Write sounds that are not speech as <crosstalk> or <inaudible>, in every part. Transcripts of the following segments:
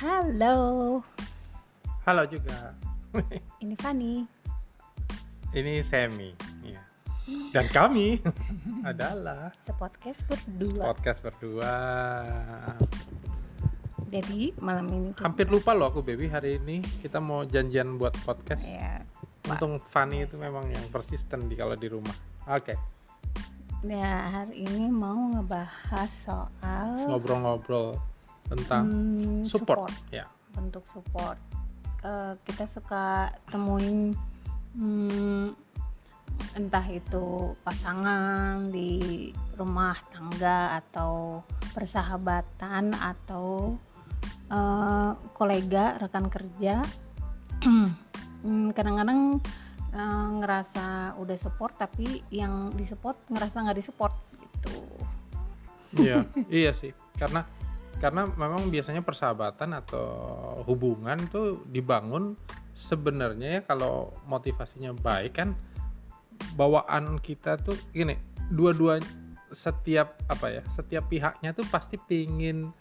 Halo, Halo juga. ini Fani. Ini Semi. Iya. Dan kami <laughs> adalah Sepodcast berdua. podcast berdua. Jadi malam ini tuh Hampir lupa loh aku baby hari ini kita mau janjian buat podcast. ya, Untung Fanny itu memang yang persisten di kalau di rumah. Oke, ya hari ini mau ngebahas soal ngobrol-ngobrol tentang hmm, support. Ya. bentuk support. Eh, kita suka temuin hmm, entah itu pasangan di rumah tangga atau persahabatan atau eh, kolega rekan kerja <clears throat> Hmm, kadang-kadang eh, ngerasa udah support tapi yang disupport ngerasa nggak disupport gitu Iya, <laughs> iya sih. Karena karena memang biasanya persahabatan atau hubungan tuh dibangun sebenarnya ya kalau motivasinya baik kan bawaan kita tuh gini, dua-dua setiap apa ya, setiap pihaknya tuh pasti pingin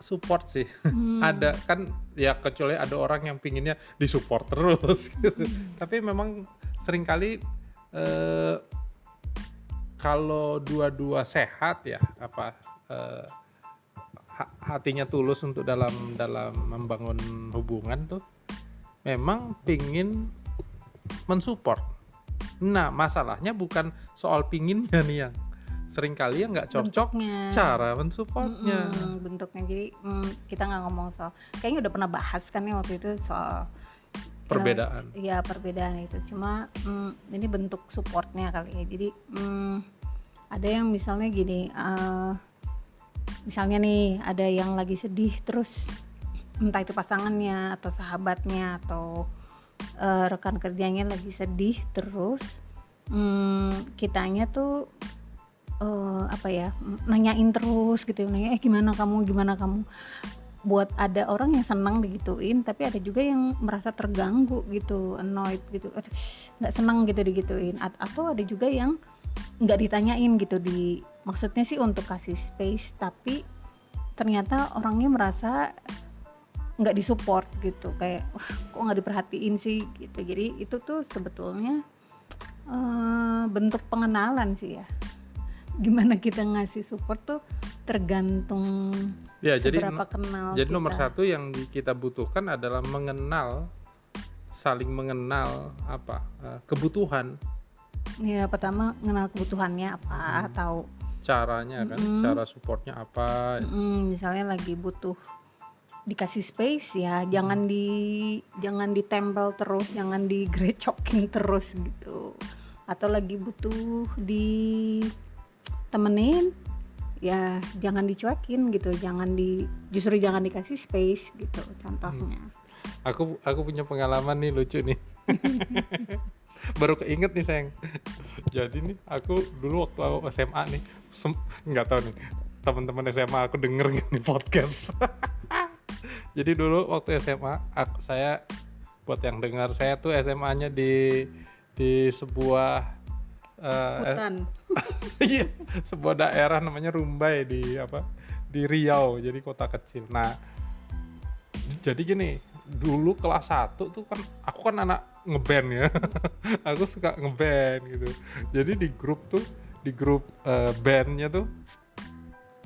support sih. Hmm. <laughs> Ada kan ya kecuali ada orang yang pinginnya disupport terus gitu. <laughs> Tapi memang sering kali eh, kalau dua-dua sehat ya apa eh, hatinya tulus untuk dalam dalam membangun hubungan tuh memang pingin mensupport. Nah masalahnya bukan soal pinginnya nih yang sering kali ya nggak cocok Bentuknya. cara mensupportnya. Mm-mm, bentuknya jadi mm, kita nggak ngomong soal kayaknya udah pernah bahas kan ya waktu itu soal Perbedaan. ya, ya, perbedaan itu cuma mm, ini bentuk supportnya kali ya jadi mm, ada yang misalnya gini eh, misalnya nih ada yang lagi sedih terus entah itu pasangannya atau sahabatnya atau eh, rekan kerjanya lagi sedih terus mm, kitanya tuh eh, apa ya nanyain terus gitu nanya eh gimana kamu gimana kamu? Buat ada orang yang senang digituin tapi ada juga yang merasa terganggu gitu annoyed gitu nggak senang gitu digituin. At- atau ada juga yang nggak ditanyain gitu di maksudnya sih untuk kasih space tapi ternyata orangnya merasa nggak disupport gitu. Kayak wah kok nggak diperhatiin sih? gitu. Jadi itu tuh sebetulnya eh, bentuk pengenalan sih ya. Gimana kita ngasih support tuh tergantung Ya jadi seberapa kenal Jadi nomor kita. satu yang kita butuhkan adalah mengenal, saling mengenal apa eh, kebutuhan, ya pertama mengenal kebutuhannya apa Hmm. tahu caranya kan, Mm-mm. cara supportnya apa. mm, misalnya lagi butuh dikasih space ya jangan di jangan ditempel terus jangan digrecokin terus gitu atau lagi butuh ditemenin ya jangan dicuekin gitu jangan di justru jangan dikasih space gitu contohnya Aku aku punya pengalaman nih lucu nih. <laughs> Baru keinget nih sayang. Jadi nih aku dulu waktu aku SMA nih, nggak tahu nih teman-teman SMA aku denger nggak nih podcast. <laughs> Jadi dulu waktu SMA aku, saya buat yang dengar saya tuh SMA-nya di di sebuah eh, hutan <laughs> Iya, sebuah daerah namanya Rumbai di apa? Di Riau, jadi kota kecil. Nah, jadi gini, dulu kelas 1 tuh kan aku kan anak ngeband ya. <laughs> aku suka ngeband gitu. Jadi di grup tuh, di grup eh, bandnya tuh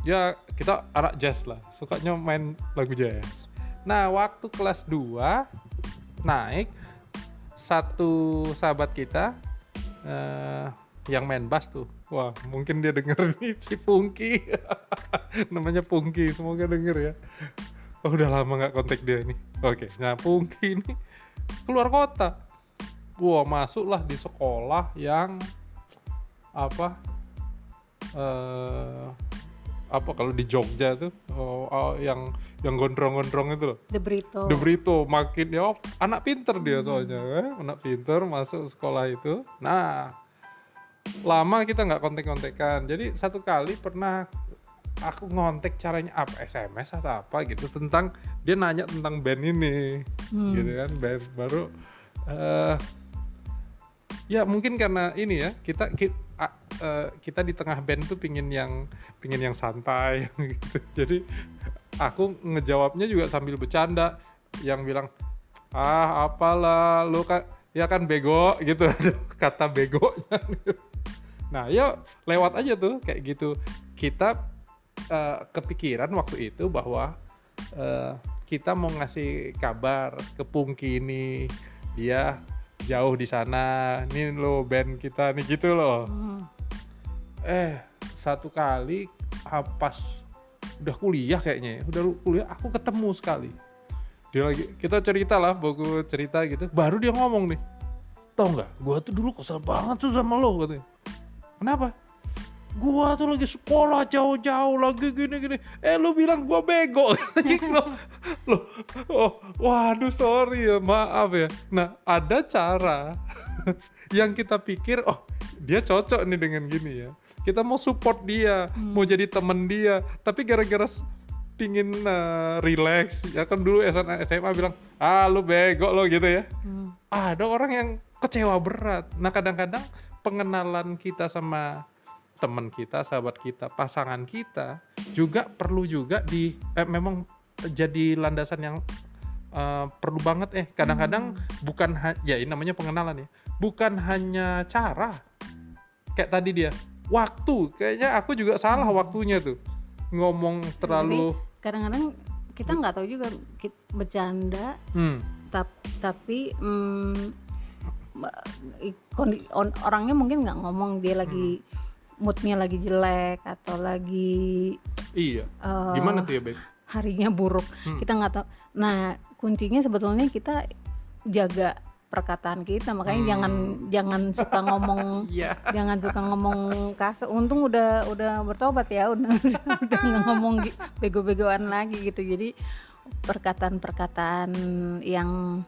ya kita anak jazz lah, sukanya main lagu jazz. Nah, waktu kelas 2 naik satu sahabat kita eh, yang main bass tuh. Wah, mungkin dia denger nih <laughs> si Pungki. <laughs> Namanya Pungki, semoga denger ya. Oh, udah lama nggak kontak dia nih. Oke, nah Pungki <laughs> ini keluar kota. Wah, masuklah di sekolah yang apa? eh apa kalau di Jogja tuh oh, oh, yang yang gondrong-gondrong itu loh. The Brito De Brito makin ya oh, anak pinter dia Hmm. soalnya eh? anak pinter masuk sekolah itu nah lama kita nggak kontek-kontekan jadi satu kali pernah aku ngontek caranya apa SMS atau apa gitu tentang dia nanya tentang band ini Hmm. gitu kan band baru eh ya mungkin karena ini ya kita kita, kita di tengah band tuh pingin yang pingin yang santai <laughs> gitu. Jadi aku ngejawabnya juga sambil bercanda yang bilang ah apalah lu kan ya kan bego <laughs> gitu kata begonya. <laughs> Nah yuk lewat aja tuh kayak gitu. Kita uh, kepikiran waktu itu bahwa uh, kita mau ngasih kabar ke Pungki ini dia jauh di sana ini lo band kita nih gitu loh. Hmm. eh satu kali ah, pas udah kuliah kayaknya ya udah kuliah aku ketemu sekali. Dia lagi kita cerita lah buku cerita gitu. Baru dia ngomong nih tau nggak gua tuh dulu kesel banget tuh sama lo katanya. Kenapa gua tuh lagi sekolah jauh-jauh lagi gini-gini. Eh lu bilang gua bego. <laughs> Lo lo oh waduh sorry ya maaf ya. Nah ada cara <laughs> yang kita pikir oh dia cocok nih dengan gini ya. Kita mau support dia hmm. mau jadi temen dia. Tapi gara-gara pingin uh, relax ya kan dulu SMA, SMA bilang ah lu bego lo gitu ya. Hmm. ada orang yang kecewa berat. Nah kadang-kadang pengenalan kita sama teman kita sahabat kita pasangan kita juga perlu juga di eh, memang jadi landasan yang uh, perlu banget eh kadang-kadang hmm. bukan ya ini namanya pengenalan ya bukan hanya cara kayak tadi dia waktu kayaknya aku juga salah hmm. waktunya tuh ngomong terlalu kadang-kadang kita nggak tahu juga kita bercanda hmm. tap, tapi hmm, orangnya mungkin nggak ngomong dia lagi hmm. Moodnya lagi jelek atau lagi iya uh, gimana tuh ya Beb? harinya buruk hmm. kita nggak tahu nah kuncinya sebetulnya kita jaga perkataan kita makanya hmm. jangan jangan suka ngomong <laughs> yeah. jangan suka ngomong kasar untung udah udah bertobat ya udah <laughs> udah ngomong bego-begoan lagi gitu jadi perkataan-perkataan yang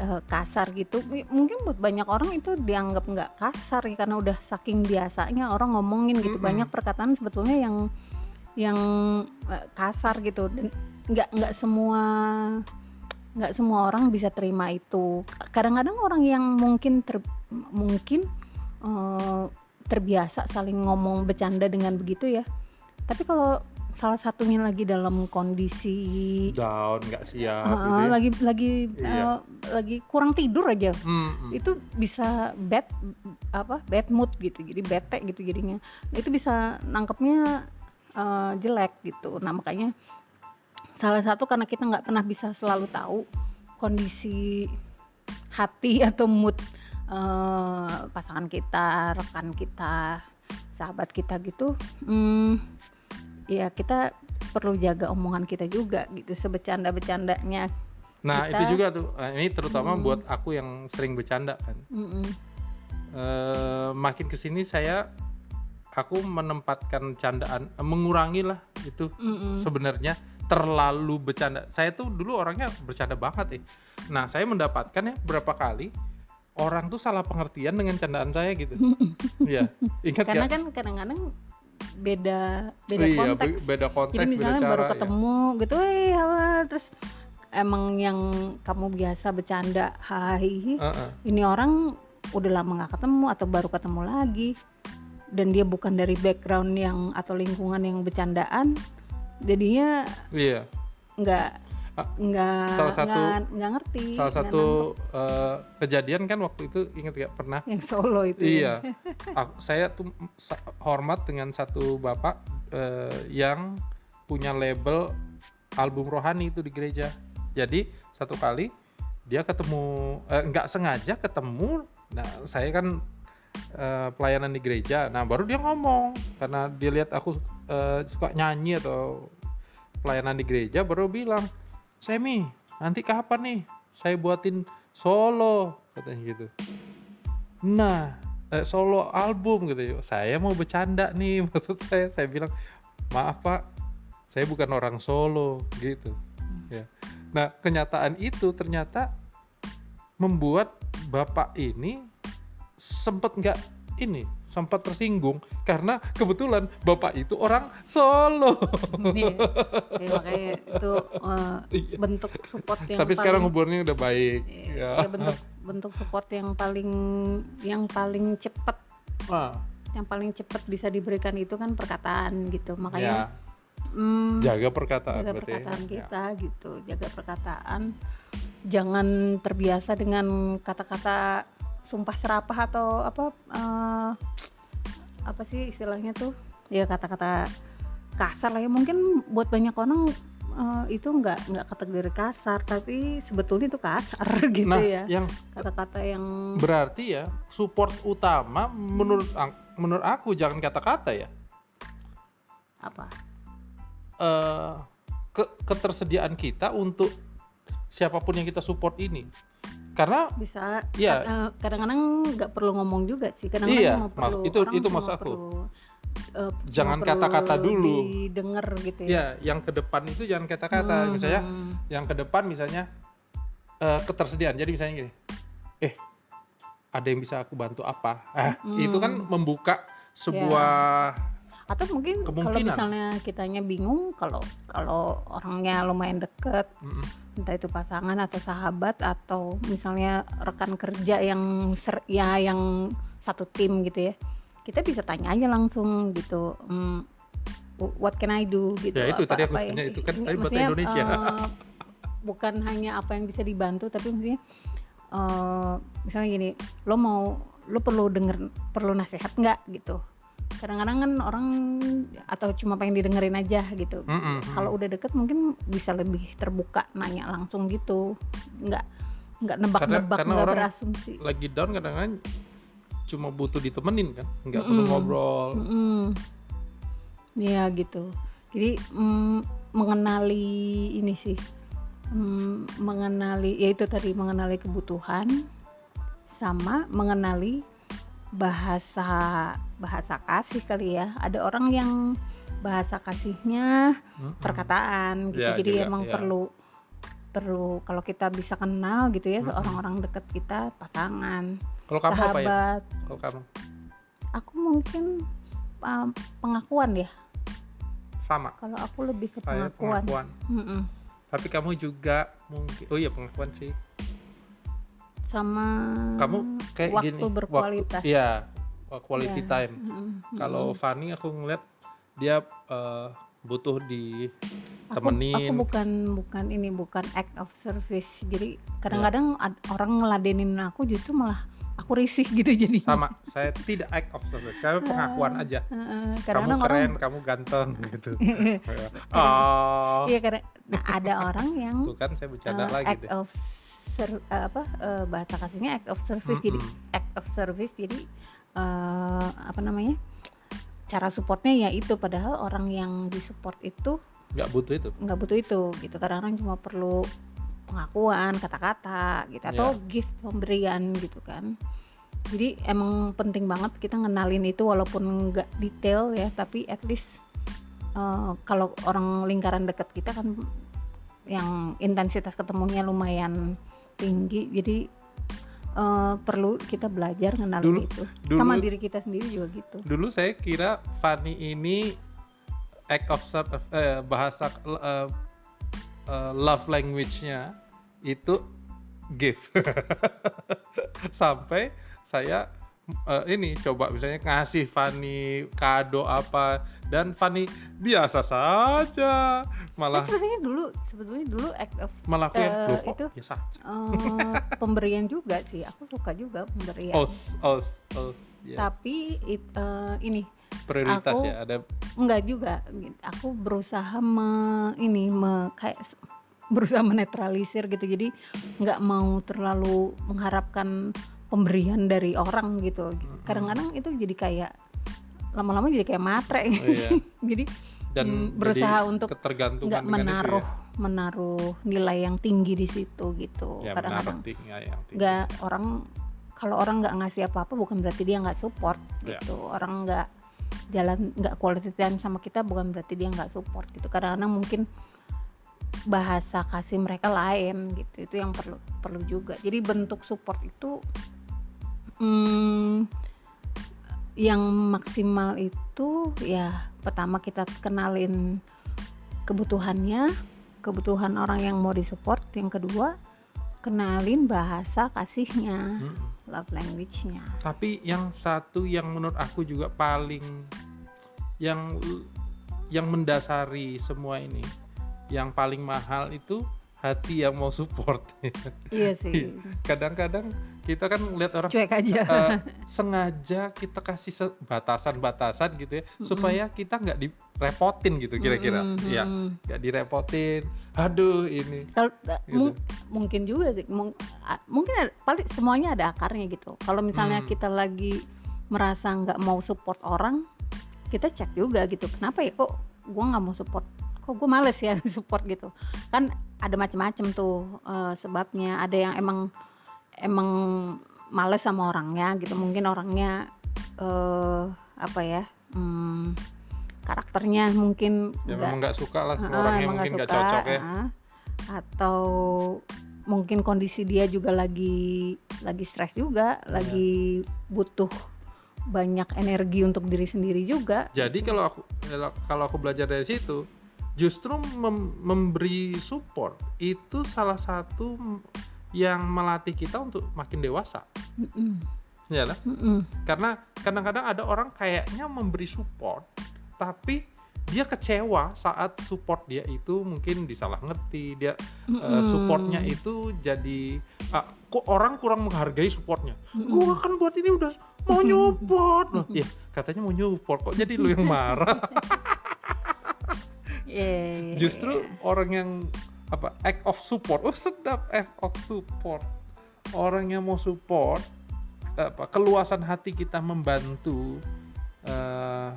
uh, kasar gitu. Mungkin buat banyak orang itu dianggap nggak kasar ya, karena udah saking biasanya orang ngomongin gitu. Mm -hmm. banyak perkataan sebetulnya yang yang uh, kasar gitu. Dan nggak nggak semua nggak semua orang bisa terima itu. Kadang-kadang orang yang mungkin ter, mungkin uh, terbiasa saling ngomong bercanda dengan begitu ya. Tapi kalau salah satunya lagi dalam kondisi down nggak siap uh, gitu ya. lagi lagi iya. uh, lagi kurang tidur aja hmm, hmm. itu bisa bad apa bad mood gitu jadi bete gitu jadinya nah, itu bisa nangkepnya uh, jelek gitu nah makanya salah satu karena kita nggak pernah bisa selalu tahu kondisi hati <laughs> atau mood uh, pasangan kita, rekan kita, sahabat kita gitu, hmm, ya kita perlu jaga omongan kita juga gitu sebecanda-becandanya. Nah kita, itu juga tuh, eh, ini terutama hmm. buat aku yang sering bercanda kan. Hmm. Uh, makin ke sini saya aku menempatkan candaan, mengurangi lah itu hmm. sebenarnya terlalu bercanda. Saya tuh dulu orangnya bercanda banget eh. Nah, saya mendapatkan ya berapa kali orang tuh salah pengertian dengan candaan saya gitu. <laughs> Iya. Ingat Karena kan kadang-kadang beda beda iya, konteks. beda konteks. Jadi misalnya beda cara, baru ketemu ya. gitu, eh halo terus emang yang kamu biasa bercanda hai uh -uh. ini orang udah lama nggak ketemu atau baru ketemu lagi dan dia bukan dari background yang atau lingkungan yang bercandaan jadinya iya nggak ah, nggak salah satu nggak ngerti salah satu uh, kejadian kan waktu itu inget gak pernah? Yang Solo itu iya. <laughs> Aku, saya tuh hormat dengan satu bapak uh, yang punya label album rohani itu di gereja. Jadi satu kali dia ketemu eh, nggak sengaja ketemu nah saya kan uh, pelayanan di gereja. Nah baru dia ngomong karena dia lihat aku uh, suka nyanyi atau pelayanan di gereja, baru bilang, Semi, nanti kapan nih saya buatin solo katanya gitu. Nah eh, solo album gitu. Saya mau bercanda nih <laughs> maksud saya. Saya bilang maaf pak, saya bukan orang solo gitu. Ya. Nah kenyataan itu ternyata membuat bapak ini sempat nggak ini sempat tersinggung karena kebetulan bapak itu orang Solo. Iya, ya, makanya itu uh, iya. bentuk support yang. Tapi paling, sekarang hubungannya udah baik. Iya, ya. bentuk bentuk support yang paling yang paling cepat. Ah. Yang paling cepat bisa diberikan itu kan perkataan gitu. Makanya ya. mm, jaga perkataan jaga berarti ya. perkataan Ya. kita gitu jaga perkataan jangan terbiasa dengan kata-kata sumpah serapah atau apa eh, apa sih istilahnya tuh? Ya kata-kata kasar lah ya. Mungkin buat banyak orang eh, itu nggak nggak kategori kasar tapi sebetulnya itu kasar <laughs> gitu nah ya. yang kata-kata yang berarti ya support utama menurut menurut aku jangan kata-kata ya. Apa? Eh ke ketersediaan kita untuk siapa pun yang kita support ini karena bisa Iya. eh, kadang-kadang nggak perlu ngomong juga sih Iya, kadang-kadang cuma mak- perlu itu- orang itu cuma maksud aku. perlu, eh, cuma Jangan kata-kata dulu. didengar gitu ya ya yang ke depan itu jangan kata-kata Hmm, misalnya yang ke depan misalnya eh, ketersediaan jadi misalnya gini eh ada yang bisa aku bantu apa ah Hmm. itu kan membuka sebuah atau mungkin kalau misalnya kitanya bingung kalau kalau orangnya lumayan deket Mm-mm. entah itu pasangan atau sahabat atau misalnya rekan kerja yang ser ya yang satu tim gitu ya kita bisa tanya aja langsung gitu hmm, what can I do? gitu Ya, itu tadi aku yang- tanya, itu. Kan tadi bahasa Indonesia. eh, bukan hanya apa yang bisa dibantu tapi maksudnya eh, misalnya gini lo mau lo perlu denger perlu nasihat nggak? gitu kadang-kadang kan orang atau cuma pengen didengerin aja gitu Mm-mm. kalau udah deket mungkin bisa lebih terbuka nanya langsung gitu nggak nggak nebak-nebak nggak berasumsi lagi down kadang-kadang cuma butuh ditemenin kan nggak perlu Mm-mm. ngobrol Mm-mm. ya gitu jadi mm, mengenali ini sih mm, mengenali ya itu tadi mengenali kebutuhan sama mengenali bahasa bahasa kasih kali ya. Ada orang yang bahasa kasihnya Mm-mm. perkataan gitu. Ya, jadi juga, emang ya. perlu perlu kalau kita bisa kenal gitu ya Mm-mm. orang-orang deket kita pasangan kalau kamu apa ya? sahabat. Kalau kamu? Aku mungkin um, pengakuan ya. Sama. Kalau aku lebih ke saya pengakuan. pengakuan. Mm-mm. tapi kamu juga mungkin oh iya pengakuan sih sama kamu kayak waktu gini berkualitas waktu, iya quality Ya. time Mm-mm. kalau Mm-mm. Fanny aku ngeliat dia eh, butuh di aku, temenin. aku bukan bukan ini bukan act of service jadi Ya. kadang-kadang ad- orang ngeladenin aku justru malah aku risih gitu <laughs> jadi sama saya tidak act of service saya <laughs> pengakuan aja Heeh, kamu kadang-kadang orang keren kamu ganteng <laughs> gitu oh Iya karena nah ada orang yang tuh kan saya bercanda uh, lagi act deh of ser- uh, apa uh, bahasa kasihnya act of service. Jadi Mm-mm. act of service jadi uh, apa namanya cara supportnya ya itu. Padahal orang yang disupport itu nggak butuh itu? nggak butuh itu gitu. Kadang-kadang cuma perlu pengakuan kata-kata gitu atau Ya. gift pemberian gitu kan. Jadi emang penting banget kita ngenalin itu walaupun nggak detail ya tapi at least uh, kalau orang lingkaran dekat kita kan yang intensitas ketemunya lumayan tinggi jadi uh, perlu kita belajar ngenalin Dulu- itu. dulu- sama diri kita sendiri juga gitu. Dulu saya kira Fanny ini act of service eh, bahasa eh, eh, love language-nya itu gift. <laughs> Sampai saya eh, ini coba misalnya ngasih Fanny kado apa dan Fanny biasa saja. Malah sebetulnya dulu sebetulnya dulu act of malah aku yang eh, "Loh, kok itu biasa aja eh, pemberian juga sih. Aku suka juga pemberian. Os os os yes. tapi it- eh, ini prioritas aku- ya ada enggak juga. Aku berusaha me, ini me, kayak berusaha menetralisir gitu. Jadi nggak mau terlalu mengharapkan pemberian dari orang gitu. Kadang-kadang itu jadi kayak lama-lama jadi kayak matre. Oh, iya. <laughs> jadi dan Hmm, berusaha jadi untuk nggak itu menaruh ya. menaruh nilai yang tinggi di situ gitu. Ya, kadang-kadang ya, nggak orang kalau orang nggak ngasih apa-apa bukan berarti dia nggak support Ya. gitu. Orang nggak jalan nggak quality time sama kita bukan berarti dia nggak support gitu. Kadang-kadang mungkin bahasa kasih mereka lain gitu. Itu yang perlu perlu juga. Jadi bentuk support itu hmm, yang maksimal itu ya pertama kita kenalin kebutuhannya kebutuhan orang yang mau disupport yang kedua kenalin bahasa kasihnya Mm. love language-nya tapi yang satu yang menurut aku juga paling yang yang mendasari semua ini yang paling mahal itu hati yang mau support. <laughs> Iya sih. Kadang-kadang kita kan lihat orang cuek aja. eh, <laughs> sengaja kita kasih batasan-batasan gitu ya Mm-mm. supaya kita nggak direpotin gitu kira-kira. Mm-mm, ya nggak direpotin. Aduh ini. Kalau Gitu. mung- mungkin juga sih mung- mungkin ada, paling semuanya ada akarnya gitu. Kalau misalnya Hmm. kita lagi merasa nggak mau support orang kita cek juga gitu kenapa ya kok gua nggak mau support kok gue males ya <laughs> support gitu. Kan ada macam-macam tuh eh, sebabnya. Ada yang emang emang males sama orangnya gitu. Mungkin orangnya eh apa ya hmm, karakternya mungkin ya nggak memang nggak suka lah Heeh, orangnya mungkin nggak cocok ya. heeh. atau mungkin kondisi dia juga lagi lagi stres juga Iya. lagi butuh banyak energi untuk diri sendiri juga. Jadi kalau aku kalau aku belajar dari situ, justru mem- memberi support itu salah satu yang melatih kita untuk makin dewasa, Mm-mm, ya lah. mm-mm. Karena kadang-kadang ada orang kayaknya memberi support, tapi dia kecewa saat support dia itu mungkin disalah ngerti, dia eh, Mm-mm. supportnya itu jadi ah, kok orang kurang menghargai supportnya. Mm-mm. Gua kan buat ini udah mau nyupport loh. Ya, katanya mau nyupport kok jadi lu yang marah. <laughs> Iya, iya, iya, Justru iya. orang yang apa act of support. Oh, sedap act of support. Orang yang mau support apa keluasan hati kita membantu eh,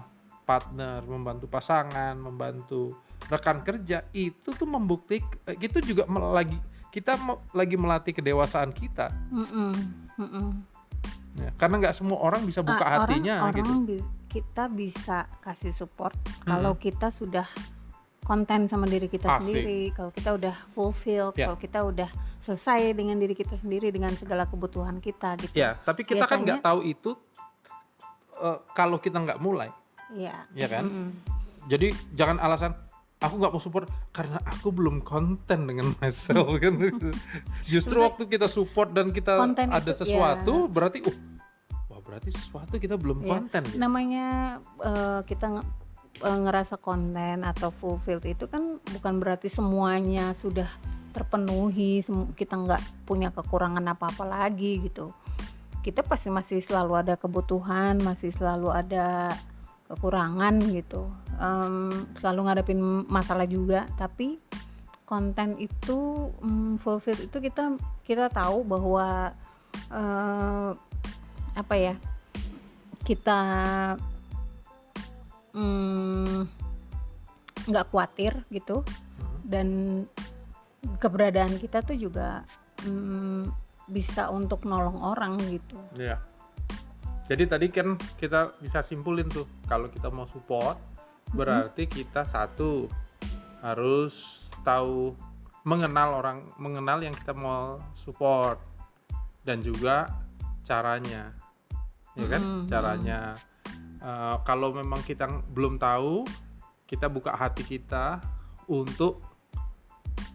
partner, membantu pasangan, membantu rekan kerja itu tuh membuktikan itu juga lagi kita lagi melatih kedewasaan kita Mm-mm, mm-mm. ya. karena nggak semua orang bisa buka Ah, hatinya orang, gitu orang bi- kita bisa kasih support kalau kita sudah konten sama diri kita Asik. sendiri kalau kita udah fulfilled Ya. kalau kita udah selesai dengan diri kita sendiri dengan segala kebutuhan kita gitu ya tapi kita kan Biasanya- nggak tahu itu eh, kalau kita nggak mulai Iya. Iya kan? Mm-mm. jadi jangan alasan aku nggak mau support karena aku belum konten dengan myself <laughs> kan justru waktu kita support dan kita ada itu, sesuatu berarti uh wah berarti sesuatu kita belum Iya. konten gitu. namanya eh, kita eh, ngerasa konten atau fulfilled itu kan bukan berarti semuanya sudah terpenuhi kita nggak punya kekurangan apa-apa lagi gitu. Kita pasti masih selalu ada kebutuhan masih selalu ada kekurangan gitu. Em, selalu ngadepin masalah juga tapi konten itu mm, fulfilled itu kita kita tahu bahwa eh, apa ya kita mm, nggak khawatir gitu. Dan keberadaan kita tuh juga mm, bisa untuk nolong orang gitu. Iya. Jadi tadi kan kita bisa simpulin tuh kalau kita mau support berarti kita satu harus tahu mengenal orang mengenal yang kita mau support dan juga caranya. Ya kan? Mm-mm, caranya Eh, kalau memang kita belum tahu kita buka hati kita untuk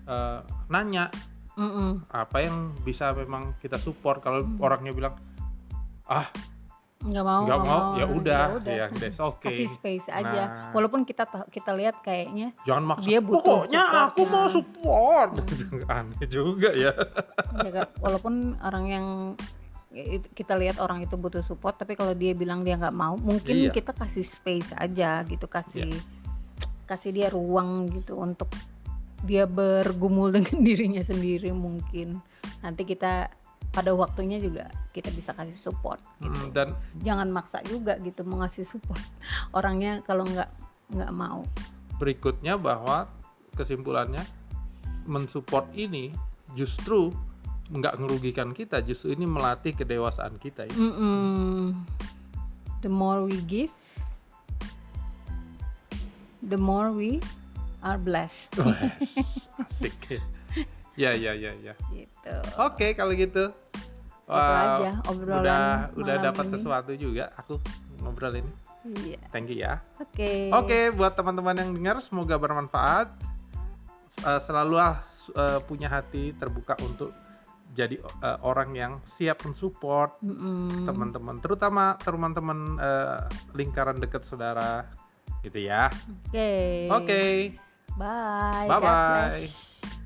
eh, nanya Mm-mm. apa yang bisa memang kita support kalau Hmm. orangnya bilang ah nggak mau nggak mau ya udah udah. ya that's <laughs> okay kasih space aja Nah. walaupun kita ta- kita lihat kayaknya jangan maksa Dia butuh pokoknya support, aku mau nah." support aneh juga ya ya walaupun orang yang ya, kita lihat orang itu butuh support tapi kalau dia bilang dia nggak mau mungkin Iya. kita kasih space aja gitu kasih kasih dia ruang gitu untuk dia bergumul <laughs> dengan dirinya sendiri mungkin nanti kita pada waktunya juga kita bisa kasih support gitu. Hmm, dan jangan maksa juga gitu mau ngasih support <laughs> orangnya kalau nggak nggak mau berikutnya bahwa kesimpulannya mensupport ini justru nggak merugikan kita justru ini melatih kedewasaan kita ya. Mm-mm. the more we give the more we are blessed. Wes, asik. Ya ya ya ya. Gitu. Oke kalau gitu. Itu aja obrolan udah udah dapat sesuatu juga aku ngobrol ini. Iya. Thank you ya. Oke. Oke, buat teman-teman yang dengar semoga bermanfaat. Eh, selalulah eh, punya hati terbuka untuk jadi eh, orang yang siap mensupport Mm-mm. teman-teman, terutama teman-teman eh, lingkaran dekat saudara gitu ya Oke. oke Bye. Bye bye. bless.